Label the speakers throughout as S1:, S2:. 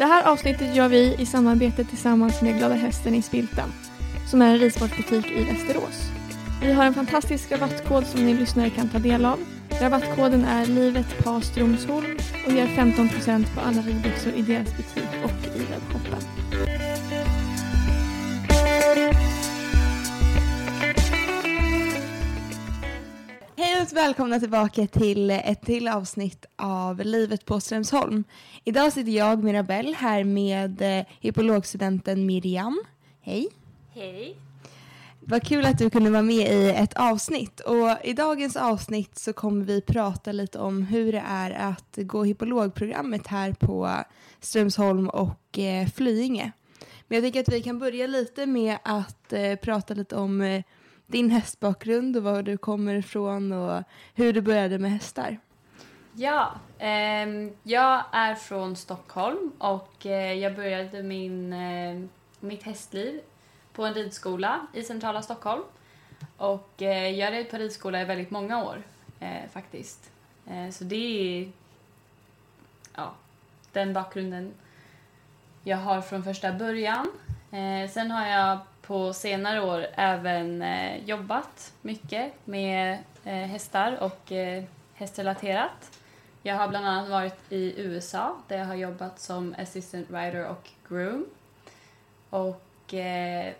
S1: Det här avsnittet gör vi i samarbete tillsammans med Glada Hästen i Spiltan, som är en ridsportbutik i Västerås. Vi har en fantastisk rabattkod som ni lyssnare kan ta del av. Rabattkoden är livet på och ger 15% på alla ridbyxor i deras butik och i webbshoppen.
S2: Och välkomna tillbaka till ett till avsnitt av Livet på Strömsholm. Idag sitter jag, Mirabelle, här med eh, hippologstudenten Miriam. Hej.
S3: Hej.
S2: Vad kul att du kunde vara med i ett avsnitt. Och I dagens avsnitt så kommer vi prata lite om hur det är att gå hippologprogrammet här på Strömsholm och eh, Flyinge. Men jag tänker att vi kan börja lite med att eh, prata lite om eh, din hästbakgrund och var du kommer ifrån och hur du började med hästar.
S3: Ja, eh, jag är från Stockholm och eh, jag började min, eh, mitt hästliv på en ridskola i centrala Stockholm. Och eh, jag red på ridskola i väldigt många år eh, faktiskt. Eh, så det är ja, den bakgrunden jag har från första början. Eh, sen har jag på senare år även eh, jobbat mycket med eh, hästar och eh, hästrelaterat. Jag har bland annat varit i USA där jag har jobbat som assistant rider och groom. Och eh,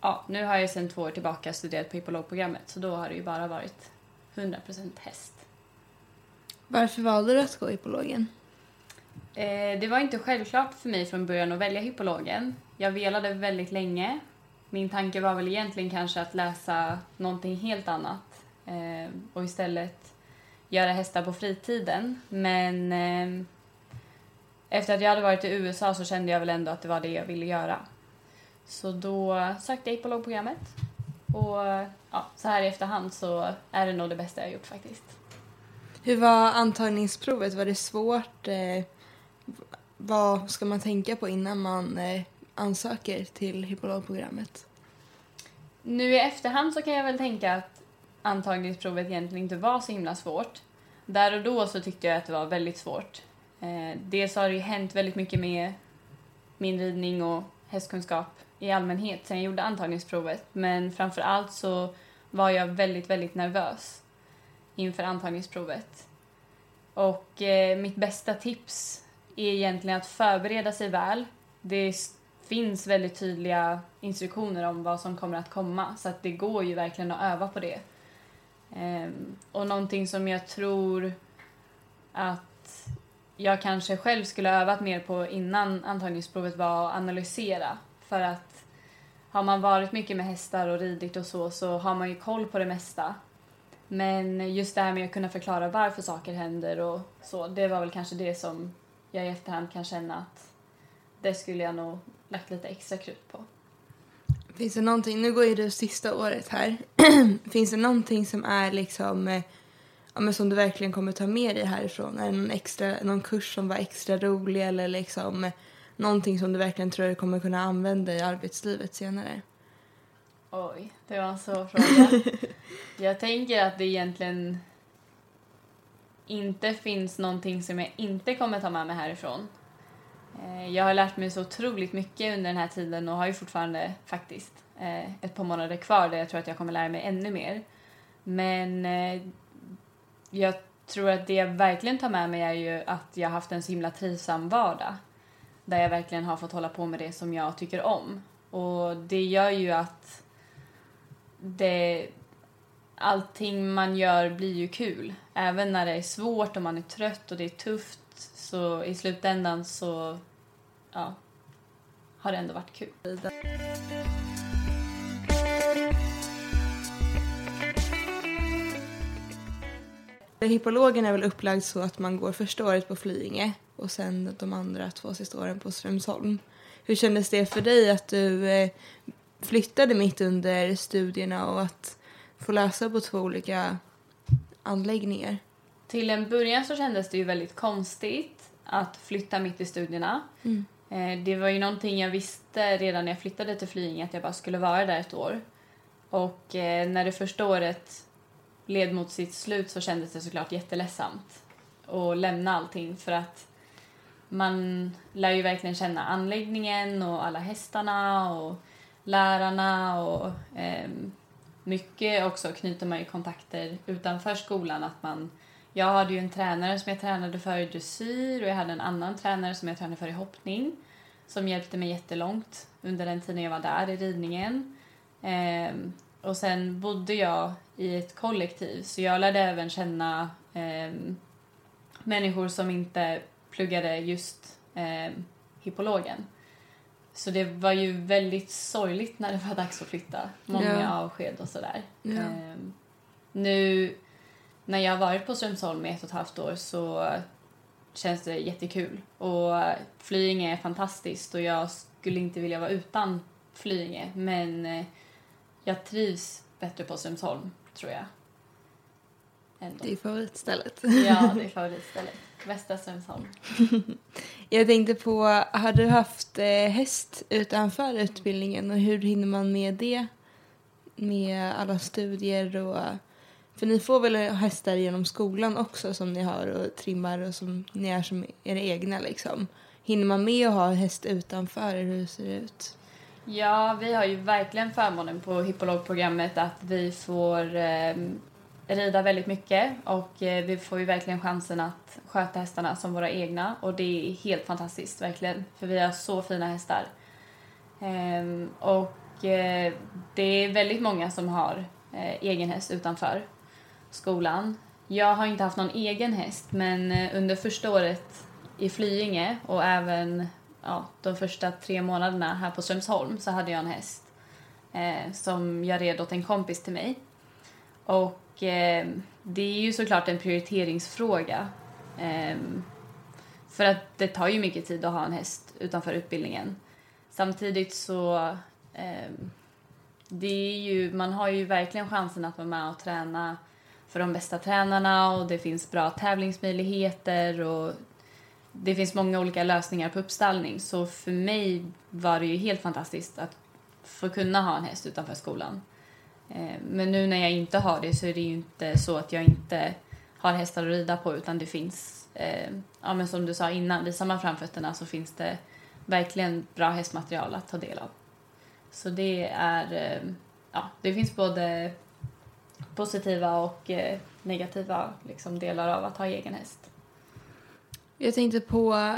S3: ja, nu har jag sedan två år tillbaka studerat på hippologprogrammet så då har det ju bara varit 100% häst.
S2: Varför valde du att gå hippologen?
S3: Eh, det var inte självklart för mig från början att välja hippologen. Jag velade väldigt länge. Min tanke var väl egentligen kanske att läsa någonting helt annat eh, och istället göra hästar på fritiden. Men eh, efter att jag hade varit i USA så kände jag väl ändå att det var det jag ville göra. Så då sökte jag hippologprogrammet och ja, så här i efterhand så är det nog det bästa jag har gjort faktiskt.
S2: Hur var antagningsprovet? Var det svårt? Eh, vad ska man tänka på innan man eh, ansöker till hippologprogrammet?
S3: Nu i efterhand så kan jag väl tänka att antagningsprovet egentligen inte var så himla svårt. Där och då så tyckte jag att det var väldigt svårt. Eh, dels har det ju hänt väldigt mycket med min ridning och hästkunskap i allmänhet sen jag gjorde antagningsprovet. Men framför allt så var jag väldigt, väldigt nervös inför antagningsprovet. Och eh, mitt bästa tips är egentligen att förbereda sig väl. Det finns väldigt tydliga instruktioner om vad som kommer att komma så att det går ju verkligen att öva på det. Ehm, och någonting som jag tror att jag kanske själv skulle ha övat mer på innan antagningsprovet var att analysera. För att har man varit mycket med hästar och ridit och så, så har man ju koll på det mesta. Men just det här med att kunna förklara varför saker händer och så, det var väl kanske det som jag i efterhand kan känna att det skulle jag nog lagt lite extra krut på.
S2: Finns det någonting, nu går ju du sista året här. Finns det någonting som är liksom, eh, ja, men som du verkligen kommer ta med dig härifrån? Är det någon, extra, någon kurs som var extra rolig eller liksom eh, någonting som du verkligen tror du kommer kunna använda i arbetslivet senare?
S3: Oj, det var en svår fråga. jag tänker att det egentligen inte finns någonting som jag inte kommer ta med mig härifrån. Eh, jag har lärt mig så otroligt mycket under den här tiden och har ju fortfarande faktiskt eh, ett par månader kvar där jag tror att jag kommer lära mig ännu mer. Men eh, jag tror att det jag verkligen tar med mig är ju att jag har haft en så himla trivsam vardag. Där jag verkligen har fått hålla på med det som jag tycker om. Och det gör ju att det, allting man gör blir ju kul. Även när det är svårt och man är trött och det är tufft så i slutändan så ja, har det ändå varit kul.
S2: Hippologen är väl upplagd så att man går första året på Flyinge och sen de andra två sista åren på Strömsholm. Hur kändes det för dig att du eh, flyttade mitt under studierna och att få läsa på två olika anläggningar?
S3: Till en början så kändes det ju väldigt konstigt att flytta mitt i studierna.
S2: Mm.
S3: Eh, Det var ju någonting jag visste redan när jag flyttade till Flyinge att jag bara skulle vara där ett år. Och eh, när det första året led mot sitt slut så kändes det såklart jätteledsamt att lämna allting för att man lär ju verkligen känna anläggningen och alla hästarna och lärarna och eh, mycket också knyter man ju kontakter utanför skolan. Att man, jag hade ju en tränare som jag tränade för i dressyr och jag hade en annan tränare som jag tränade för i hoppning som hjälpte mig jättelångt under den tiden jag var där i ridningen. Eh, och sen bodde jag i ett kollektiv så jag lärde även känna eh, människor som inte pluggade just eh, hippologen. Så det var ju väldigt sorgligt när det var dags att flytta. Många ja. avsked och sådär. Ja. Eh, nu när jag har varit på Strömsholm i ett och ett halvt år så känns det jättekul. Och Flyinge är fantastiskt och jag skulle inte vilja vara utan Flyinge men eh, jag trivs bättre på Strömsholm, tror jag.
S2: Ändå. Det är favoritstället.
S3: Ja, det är favoritstället. Västra Strömsholm.
S2: jag tänkte på, har du haft eh, häst utanför utbildningen och hur hinner man med det? Med alla studier och... För ni får väl hästar genom skolan också som ni har och trimmar och som ni är som era egna liksom. Hinner man med att ha häst utanför? Hur ser det ut?
S3: Ja, vi har ju verkligen förmånen på hippologprogrammet att vi får eh, rida väldigt mycket och eh, vi får ju verkligen chansen att sköta hästarna som våra egna och det är helt fantastiskt verkligen för vi har så fina hästar. Eh, och eh, det är väldigt många som har eh, egen häst utanför skolan. Jag har inte haft någon egen häst men eh, under första året i Flyinge och även ja, de första tre månaderna här på Strömsholm så hade jag en häst eh, som jag red åt en kompis till mig. Och eh, det är ju såklart en prioriteringsfråga. Eh, för att det tar ju mycket tid att ha en häst utanför utbildningen. Samtidigt så eh, det är ju, man har ju verkligen chansen att vara med och träna för de bästa tränarna och det finns bra tävlingsmöjligheter och det finns många olika lösningar på uppstallning så för mig var det ju helt fantastiskt att få kunna ha en häst utanför skolan. Eh, men nu när jag inte har det så är det ju inte så att jag inte har hästar att rida på utan det finns, eh, ja men som du sa innan, visar man framfötterna så finns det verkligen bra hästmaterial att ta del av. Så det är, eh, ja det finns både positiva och negativa liksom, delar av att ha egen häst.
S2: Jag tänkte på,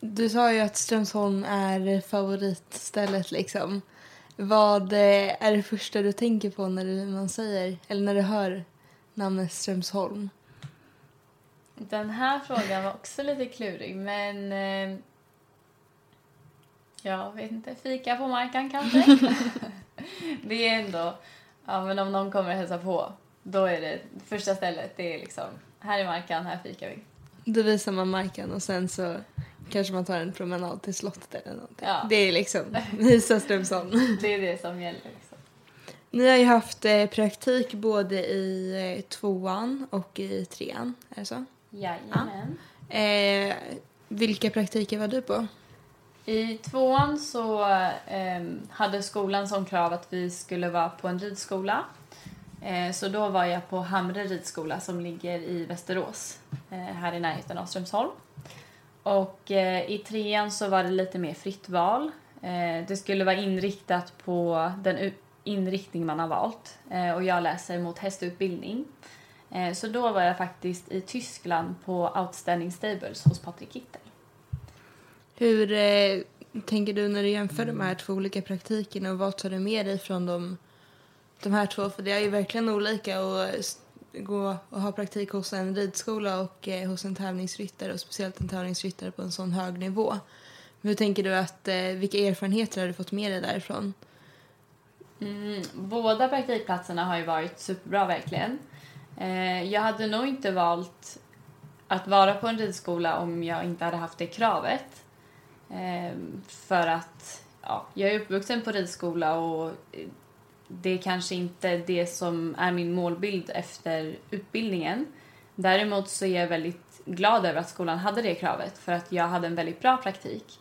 S2: du sa ju att Strömsholm är favoritstället liksom. Vad eh, är det första du tänker på när man säger, eller när du hör namnet Strömsholm?
S3: Den här frågan var också lite klurig, men eh, jag vet inte, fika på marken kanske? det är ändå, ja men om någon kommer och hälsar på, då är det första stället, det är liksom, här är marken, här fikar vi.
S2: Då visar man marken och sen så kanske man tar en promenad till slottet eller någonting. Ja. Det är liksom Lisa Strömsholm.
S3: Det är det som gäller. Liksom.
S2: Ni har ju haft eh, praktik både i eh, tvåan och i trean, är det så?
S3: Jajamän.
S2: Ja. Eh, vilka praktiker var du på?
S3: I tvåan så eh, hade skolan som krav att vi skulle vara på en ridskola Eh, så då var jag på Hamre ridskola som ligger i Västerås, eh, här i närheten av Strömsholm. Och eh, i trean så var det lite mer fritt val. Eh, det skulle vara inriktat på den inriktning man har valt eh, och jag läser mot hästutbildning. Eh, så då var jag faktiskt i Tyskland på Outstanding Stables hos Patrik Kittel.
S2: Hur eh, tänker du när du jämför de här två olika praktikerna och vad tar du med dig från de, de här två, för det är ju verkligen olika att gå och ha praktik hos en ridskola och eh, hos en tävlingsryttare och speciellt en tävlingsryttare på en sån hög nivå. Hur tänker du att, eh, vilka erfarenheter har du fått med dig därifrån?
S3: Mm, båda praktikplatserna har ju varit superbra verkligen. Eh, jag hade nog inte valt att vara på en ridskola om jag inte hade haft det kravet. Eh, för att ja, jag är uppvuxen på ridskola och eh, det är kanske inte det som är min målbild efter utbildningen. Däremot så är jag väldigt glad över att skolan hade det kravet för att jag hade en väldigt bra praktik.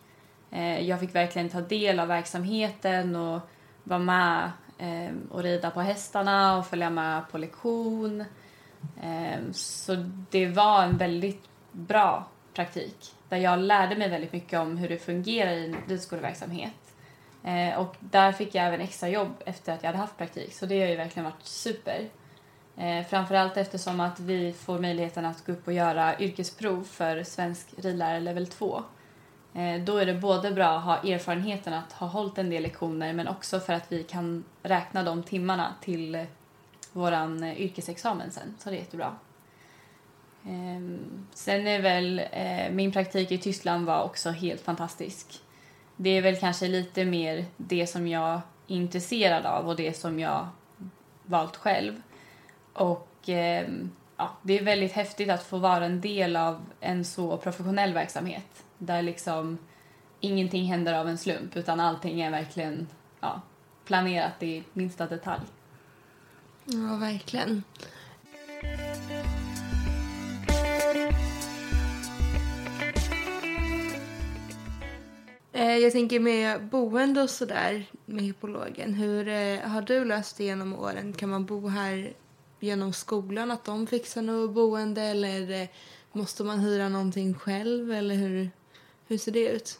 S3: Eh, jag fick verkligen ta del av verksamheten och vara med ehm, och rida på hästarna och följa med på lektion. Ehm, så det var en väldigt bra praktik där jag lärde mig väldigt mycket om hur det fungerar i en ridskoleverksamhet. Eh, och där fick jag även extra jobb efter att jag hade haft praktik så det har ju verkligen varit super. Eh, framförallt eftersom att vi får möjligheten att gå upp och göra yrkesprov för svensk ridlärare level 2. Eh, då är det både bra att ha erfarenheten att ha hållit en del lektioner men också för att vi kan räkna de timmarna till våran eh, yrkesexamen sen, så det är jättebra. Ehm, sen är väl eh, min praktik i Tyskland var också helt fantastisk. Det är väl kanske lite mer det som jag är intresserad av och det som jag valt själv. Och ehm, ja, det är väldigt häftigt att få vara en del av en så professionell verksamhet där liksom ingenting händer av en slump utan allting är verkligen ja, planerat i minsta detalj.
S2: Ja, verkligen. Eh, jag tänker med boende och sådär med hippologen. Hur eh, har du löst det genom åren? Kan man bo här genom skolan, att de fixar något boende eller eh, måste man hyra någonting själv eller hur, hur ser det ut?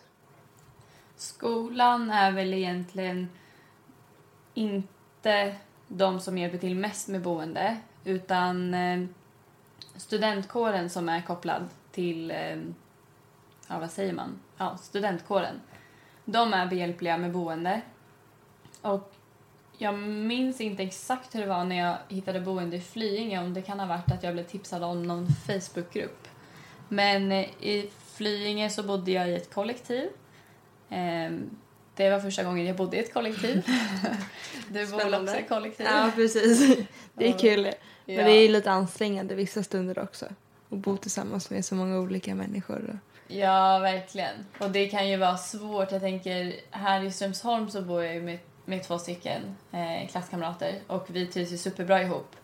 S3: Skolan är väl egentligen inte de som hjälper till mest med boende utan eh, studentkåren som är kopplad till, eh, ja vad säger man, ja studentkåren. De är behjälpliga med boende. Och jag minns inte exakt hur det var när jag hittade boende i Flyinge om det kan ha varit att jag blev tipsad om någon Facebookgrupp. Men eh, i Flyinge så bodde jag i ett kollektiv. Ehm, Det var första gången jag bodde i ett kollektiv. Du bor också i kollektiv?
S2: Ja, precis. Det är kul.
S3: Ja.
S2: Men det är lite ansträngande vissa stunder också. Att bo tillsammans med så många olika människor.
S3: Ja, verkligen. Och det kan ju vara svårt. Jag tänker, här i Strömsholm så bor jag ju med, med två stycken eh, klasskamrater och vi trivs ju superbra ihop.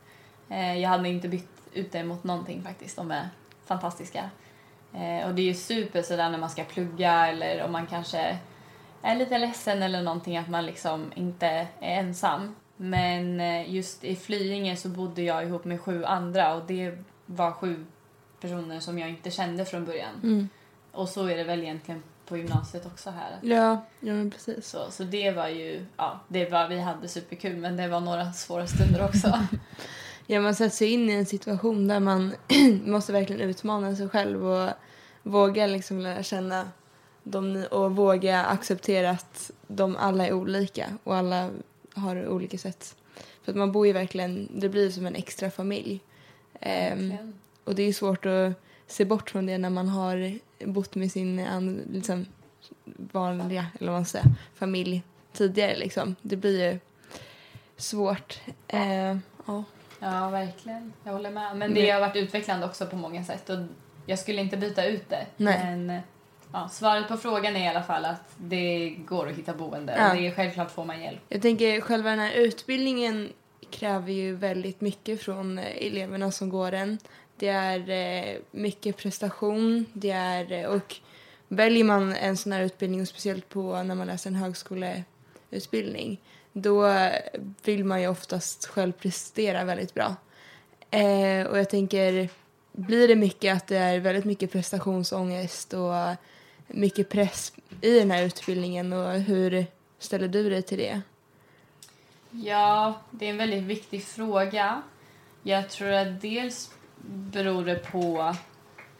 S3: Eh, jag hade inte bytt ut det mot någonting faktiskt. De är fantastiska. Eh, och det är ju super sådär när man ska plugga eller om man kanske är lite ledsen eller någonting att man liksom inte är ensam. Men eh, just i Flyinge så bodde jag ihop med sju andra och det var sju personer som jag inte kände från början.
S2: Mm.
S3: Och så är det väl egentligen på gymnasiet också här.
S2: Ja, ja men precis.
S3: Så, så det var ju, ja, det var, vi hade superkul men det var några svåra stunder också.
S2: Ja, man sätter sig in i en situation där man måste verkligen utmana sig själv och våga liksom lära känna dem och våga acceptera att de alla är olika och alla har olika sätt. För att man bor ju verkligen, det blir som en extra familj. Ehm, och det är svårt att se bort från det när man har bott med sin liksom, vanliga, eller vad man säga, familj tidigare liksom. Det blir ju svårt. Eh, ja.
S3: Ja, verkligen. Jag håller med. Men det har varit utvecklande också på många sätt och jag skulle inte byta ut det.
S2: Nej.
S3: Men ja, svaret på frågan är i alla fall att det går att hitta boende.
S2: Ja.
S3: Det är självklart får man hjälp.
S2: Jag tänker själva den här utbildningen kräver ju väldigt mycket från eh, eleverna som går den. Det är eh, mycket prestation, det är eh, och väljer man en sån här utbildning och speciellt på när man läser en högskoleutbildning då vill man ju oftast själv prestera väldigt bra. Eh, och jag tänker, blir det mycket att det är väldigt mycket prestationsångest och mycket press i den här utbildningen och hur ställer du dig till det?
S3: Ja, det är en väldigt viktig fråga. Jag tror att dels beror det på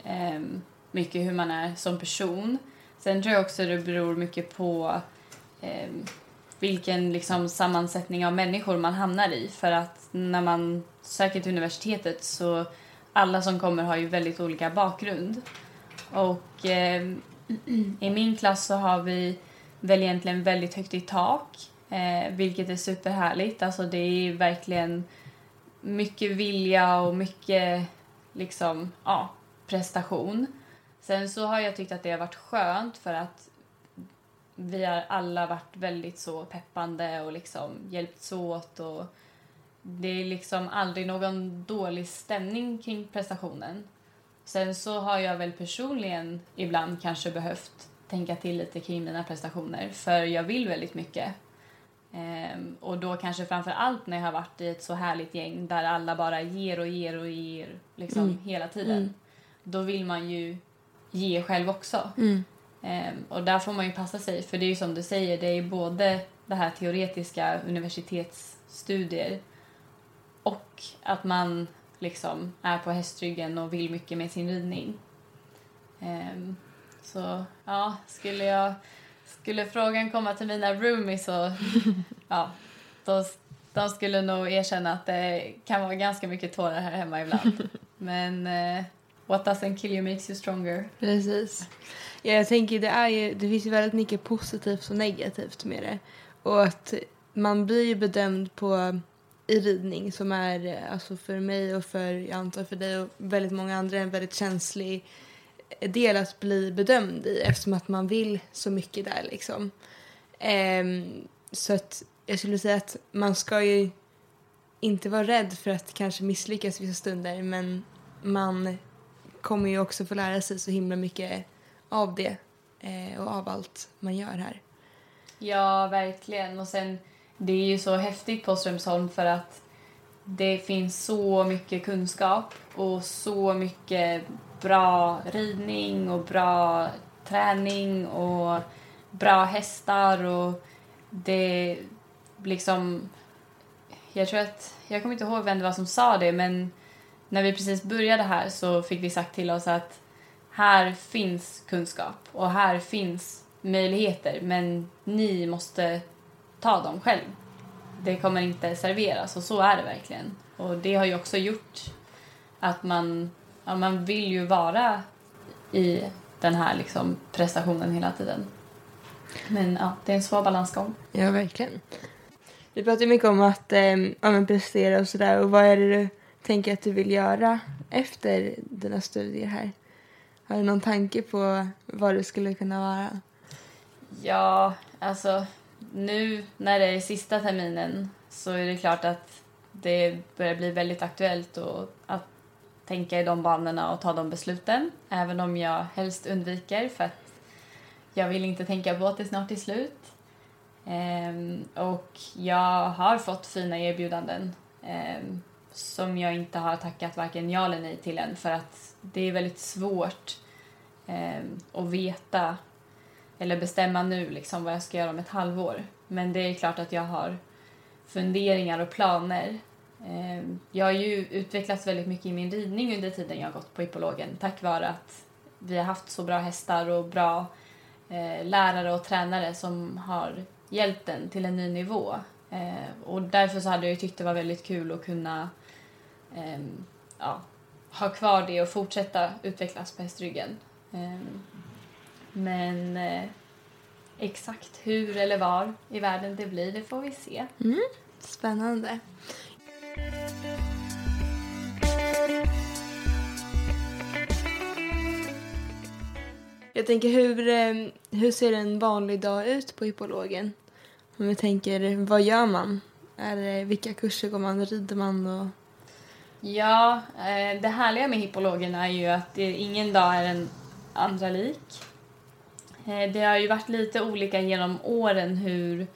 S3: ehm, mycket hur man är som person. Sen tror jag också det beror mycket på ehm, vilken liksom, sammansättning av människor man hamnar i. För att när man söker till universitetet så alla som kommer har ju väldigt olika bakgrund. Och ehm, i min klass så har vi väl egentligen väldigt högt i tak. Eh, vilket är superhärligt. Alltså det är verkligen mycket vilja och mycket liksom, ja, prestation. Sen så har jag tyckt att det har varit skönt för att vi har alla varit väldigt så peppande och liksom hjälpts åt och det är liksom aldrig någon dålig stämning kring prestationen. Sen så har jag väl personligen ibland kanske behövt tänka till lite kring mina prestationer för jag vill väldigt mycket. Ehm, och då kanske framför allt när jag har varit i ett så härligt gäng där alla bara ger och ger och ger liksom
S2: Mm.
S3: hela tiden.
S2: Mm.
S3: Då vill man ju ge själv också.
S2: Mm.
S3: Ehm, och där får man ju passa sig, för det är ju som du säger, det är både det här teoretiska universitetsstudier och att man liksom är på hästryggen och vill mycket med sin ridning. Ehm, så ja, skulle jag skulle frågan komma till mina roomies så ja, då, de skulle nog erkänna att det kan vara ganska mycket tårar här hemma ibland. Men eh, what doesn't kill you makes you stronger.
S2: Precis. Ja, jag tänker det är ju, det finns ju väldigt mycket positivt och negativt med det. Och att man blir ju bedömd på i ridning som är alltså för mig och för, jag antar för dig och väldigt många andra en väldigt känslig del att bli bedömd i eftersom att man vill så mycket där liksom. Um, så att jag skulle säga att man ska ju inte vara rädd för att kanske misslyckas vissa stunder men man kommer ju också få lära sig så himla mycket av det eh, och av allt man gör här.
S3: Ja, verkligen. Och sen, det är ju så häftigt på Strömsholm för att det finns så mycket kunskap och så mycket bra ridning och bra träning och bra hästar och det liksom... Jag tror att... Jag kommer inte ihåg vem det var som sa det men när vi precis började här så fick vi sagt till oss att här finns kunskap och här finns möjligheter men ni måste ta dem själv. Det kommer inte serveras och så är det verkligen. Och det har ju också gjort att man, ja, man vill ju vara i den här liksom prestationen hela tiden. Men ja, det är en svår balansgång.
S2: Ja, verkligen. Vi pratar mycket om att eh, ja, prestera och sådär. Och vad är det du tänker att du vill göra efter dina studier här? Har du någon tanke på vad det skulle kunna vara?
S3: Ja, alltså nu när det är sista terminen så är det klart att det börjar bli väldigt aktuellt och att tänka i de banorna och ta de besluten. Även om jag helst undviker för att jag vill inte tänka på att det snart är slut. Ehm, och jag har fått fina erbjudanden ehm, som jag inte har tackat varken ja eller nej till än för att det är väldigt svårt ehm, att veta eller bestämma nu liksom vad jag ska göra om ett halvår. Men det är klart att jag har funderingar och planer. Ehm, jag har ju utvecklats väldigt mycket i min ridning under tiden jag har gått på hippologen tack vare att vi har haft så bra hästar och bra eh, lärare och tränare som har hjälpt den till en ny nivå. Ehm, och därför så hade jag tyckt det var väldigt kul att kunna ehm, ja, ha kvar det och fortsätta utvecklas på hästryggen. Men eh, exakt hur eller var i världen det blir, det får vi se.
S2: Mm. Spännande. Jag tänker, hur, eh, hur ser en vanlig dag ut på hippologen? Om vi tänker, vad gör man? Är det, vilka kurser går man? Rider man? Och...
S3: Ja, eh, det härliga med hippologen är ju att ingen dag är en andra lik. Eh, det har ju varit lite olika genom åren hur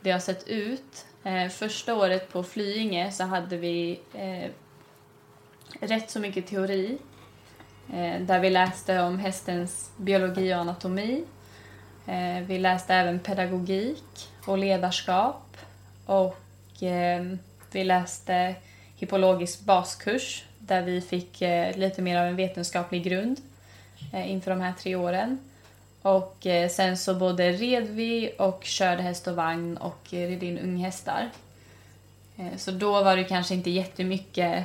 S3: det har sett ut. Eh, första året på Flyinge så hade vi eh, rätt så mycket teori eh, där vi läste om hästens biologi och anatomi. Vi läste även pedagogik och ledarskap och eh, vi läste hippologisk baskurs där vi fick eh, lite mer av en vetenskaplig grund eh, inför de här tre åren. Och eh, sen så både red vi och körde häst och vagn och red in unghästar. Eh, så då var det kanske inte jättemycket,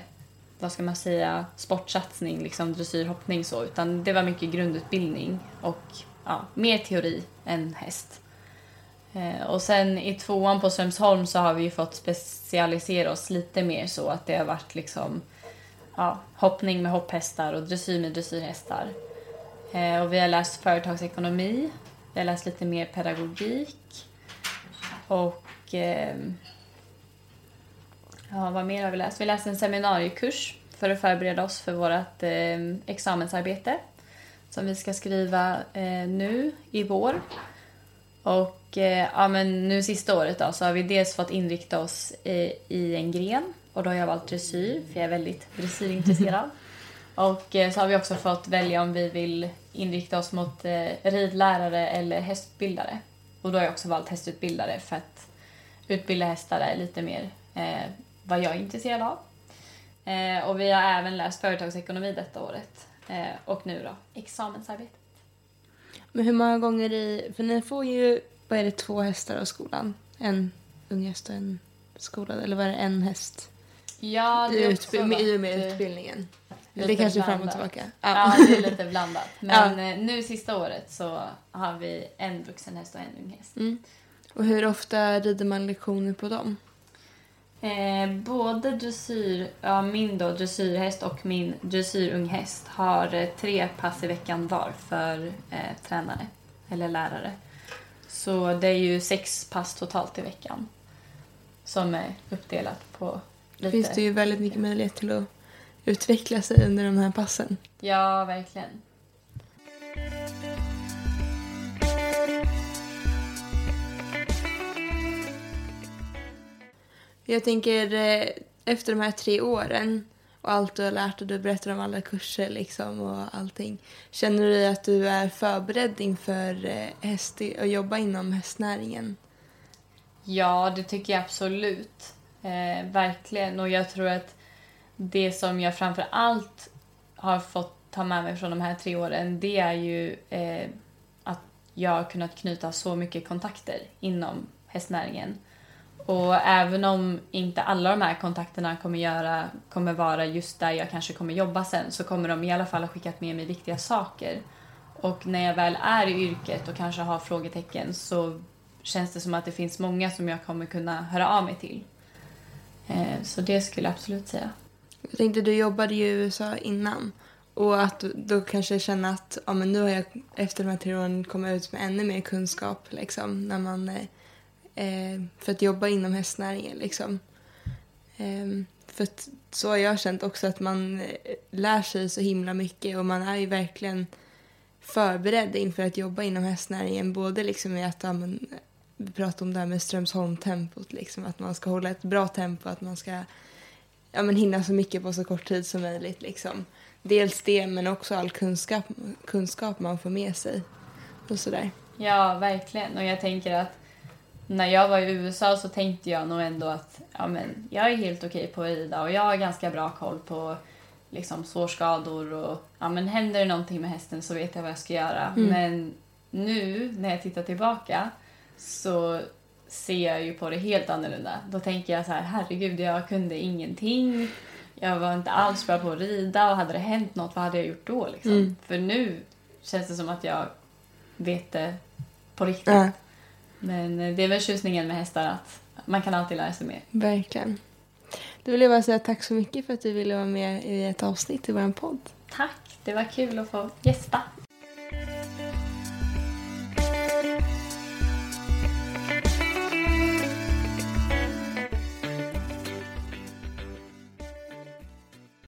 S3: vad ska man säga, sportsatsning, liksom dressyrhoppning så, utan det var mycket grundutbildning och ja, mer teori än häst. Eh, och sen i tvåan på Strömsholm så har vi fått specialisera oss lite mer så att det har varit liksom ja, hoppning med hopphästar och dressyr med dressyrhästar. Eh, och vi har läst företagsekonomi, vi har läst lite mer pedagogik och ehm, ja, vad mer har vi läst? Vi läste en seminariekurs för att förbereda oss för vårt ehm, examensarbete som vi ska skriva eh, nu i vår. Och eh, ja, men nu sista året då, så har vi dels fått inrikta oss i, i en gren och då har jag valt dressyr för jag är väldigt dressyrintresserad. och eh, så har vi också fått välja om vi vill inrikta oss mot eh, ridlärare eller hästutbildare. Och då har jag också valt hästutbildare för att utbilda hästar är lite mer eh, vad jag är intresserad av. Och vi har även läst företagsekonomi detta året. Och nu då, examensarbete.
S2: Men hur många gånger i... För ni får ju, vad är det, två hästar av skolan? En ung häst och en skolad, eller vad är det, en häst?
S3: Ja, det är också
S2: I och med utbildningen. Det kanske är fram och tillbaka.
S3: Ja, det är lite blandat. Men eh, nu sista året så har vi en vuxen häst och en ung häst.
S2: Mm. Och hur ofta rider man lektioner på dem?
S3: Eh, både dressyr, ja, min då, dressyrhäst och min dressyrunghäst har eh, tre pass i veckan var för eh, tränare eller lärare. Så det är ju sex pass totalt i veckan som är uppdelat på lite...
S2: finns det ju väldigt mycket möjlighet till att utveckla sig under de här passen.
S3: Ja, verkligen.
S2: Jag tänker eh, efter de här tre åren och allt du har lärt och du berättar om alla kurser liksom och allting. Känner du att du är förberedd inför eh, häst, att jobba inom hästnäringen?
S3: Ja, det tycker jag absolut. Eh, verkligen. Och jag tror att det som jag framför allt har fått ta med mig från de här tre åren det är ju eh, att jag har kunnat knyta så mycket kontakter inom hästnäringen. Och även om inte alla de här kontakterna kommer, göra, kommer vara just där jag kanske kommer jobba sen så kommer de i alla fall ha skickat med mig viktiga saker. Och när jag väl är i yrket och kanske har frågetecken så känns det som att det finns många som jag kommer kunna höra av mig till. Eh, så det skulle jag absolut säga.
S2: Jag tänkte, du jobbade ju i USA innan. Och att då kanske känna att ja, men nu har jag efter de här tre åren kommit ut med ännu mer kunskap liksom, när man, eh, eh för att jobba inom hästnäringen. Liksom. Eh, för att, så har jag känt också att man eh, lär sig så himla mycket och man är ju verkligen förberedd inför att jobba inom hästnäringen. Både liksom i att ja, men, vi pratade om det här med Strömsholm-tempot, liksom, att man ska hålla ett bra tempo, att man ska ja, men hinna så mycket på så kort tid som möjligt. Liksom. Dels det, men också all kunskap, kunskap man får med sig. Och sådär.
S3: Ja, verkligen. Och jag tänker att när jag var i USA så tänkte jag nog ändå att ja, men jag är helt okej på att rida och jag har ganska bra koll på liksom, sårskador och ja, men händer det någonting med hästen så vet jag vad jag ska göra.
S2: Mm.
S3: Men nu när jag tittar tillbaka så ser jag ju på det helt annorlunda. Då tänker jag så här, herregud, jag kunde ingenting. Jag var inte alls bra på att rida och hade det hänt något, vad hade jag gjort då? Liksom?
S2: Mm.
S3: För nu känns det som att jag vet det på riktigt.
S2: Ja,
S3: Men eh, det är väl tjusningen med hästar att man kan alltid lära sig mer.
S2: verkligen. Då vill jag bara säga tack så mycket för att du ville vara med i ett avsnitt i vår podd.
S3: Tack, det var kul att få gästa.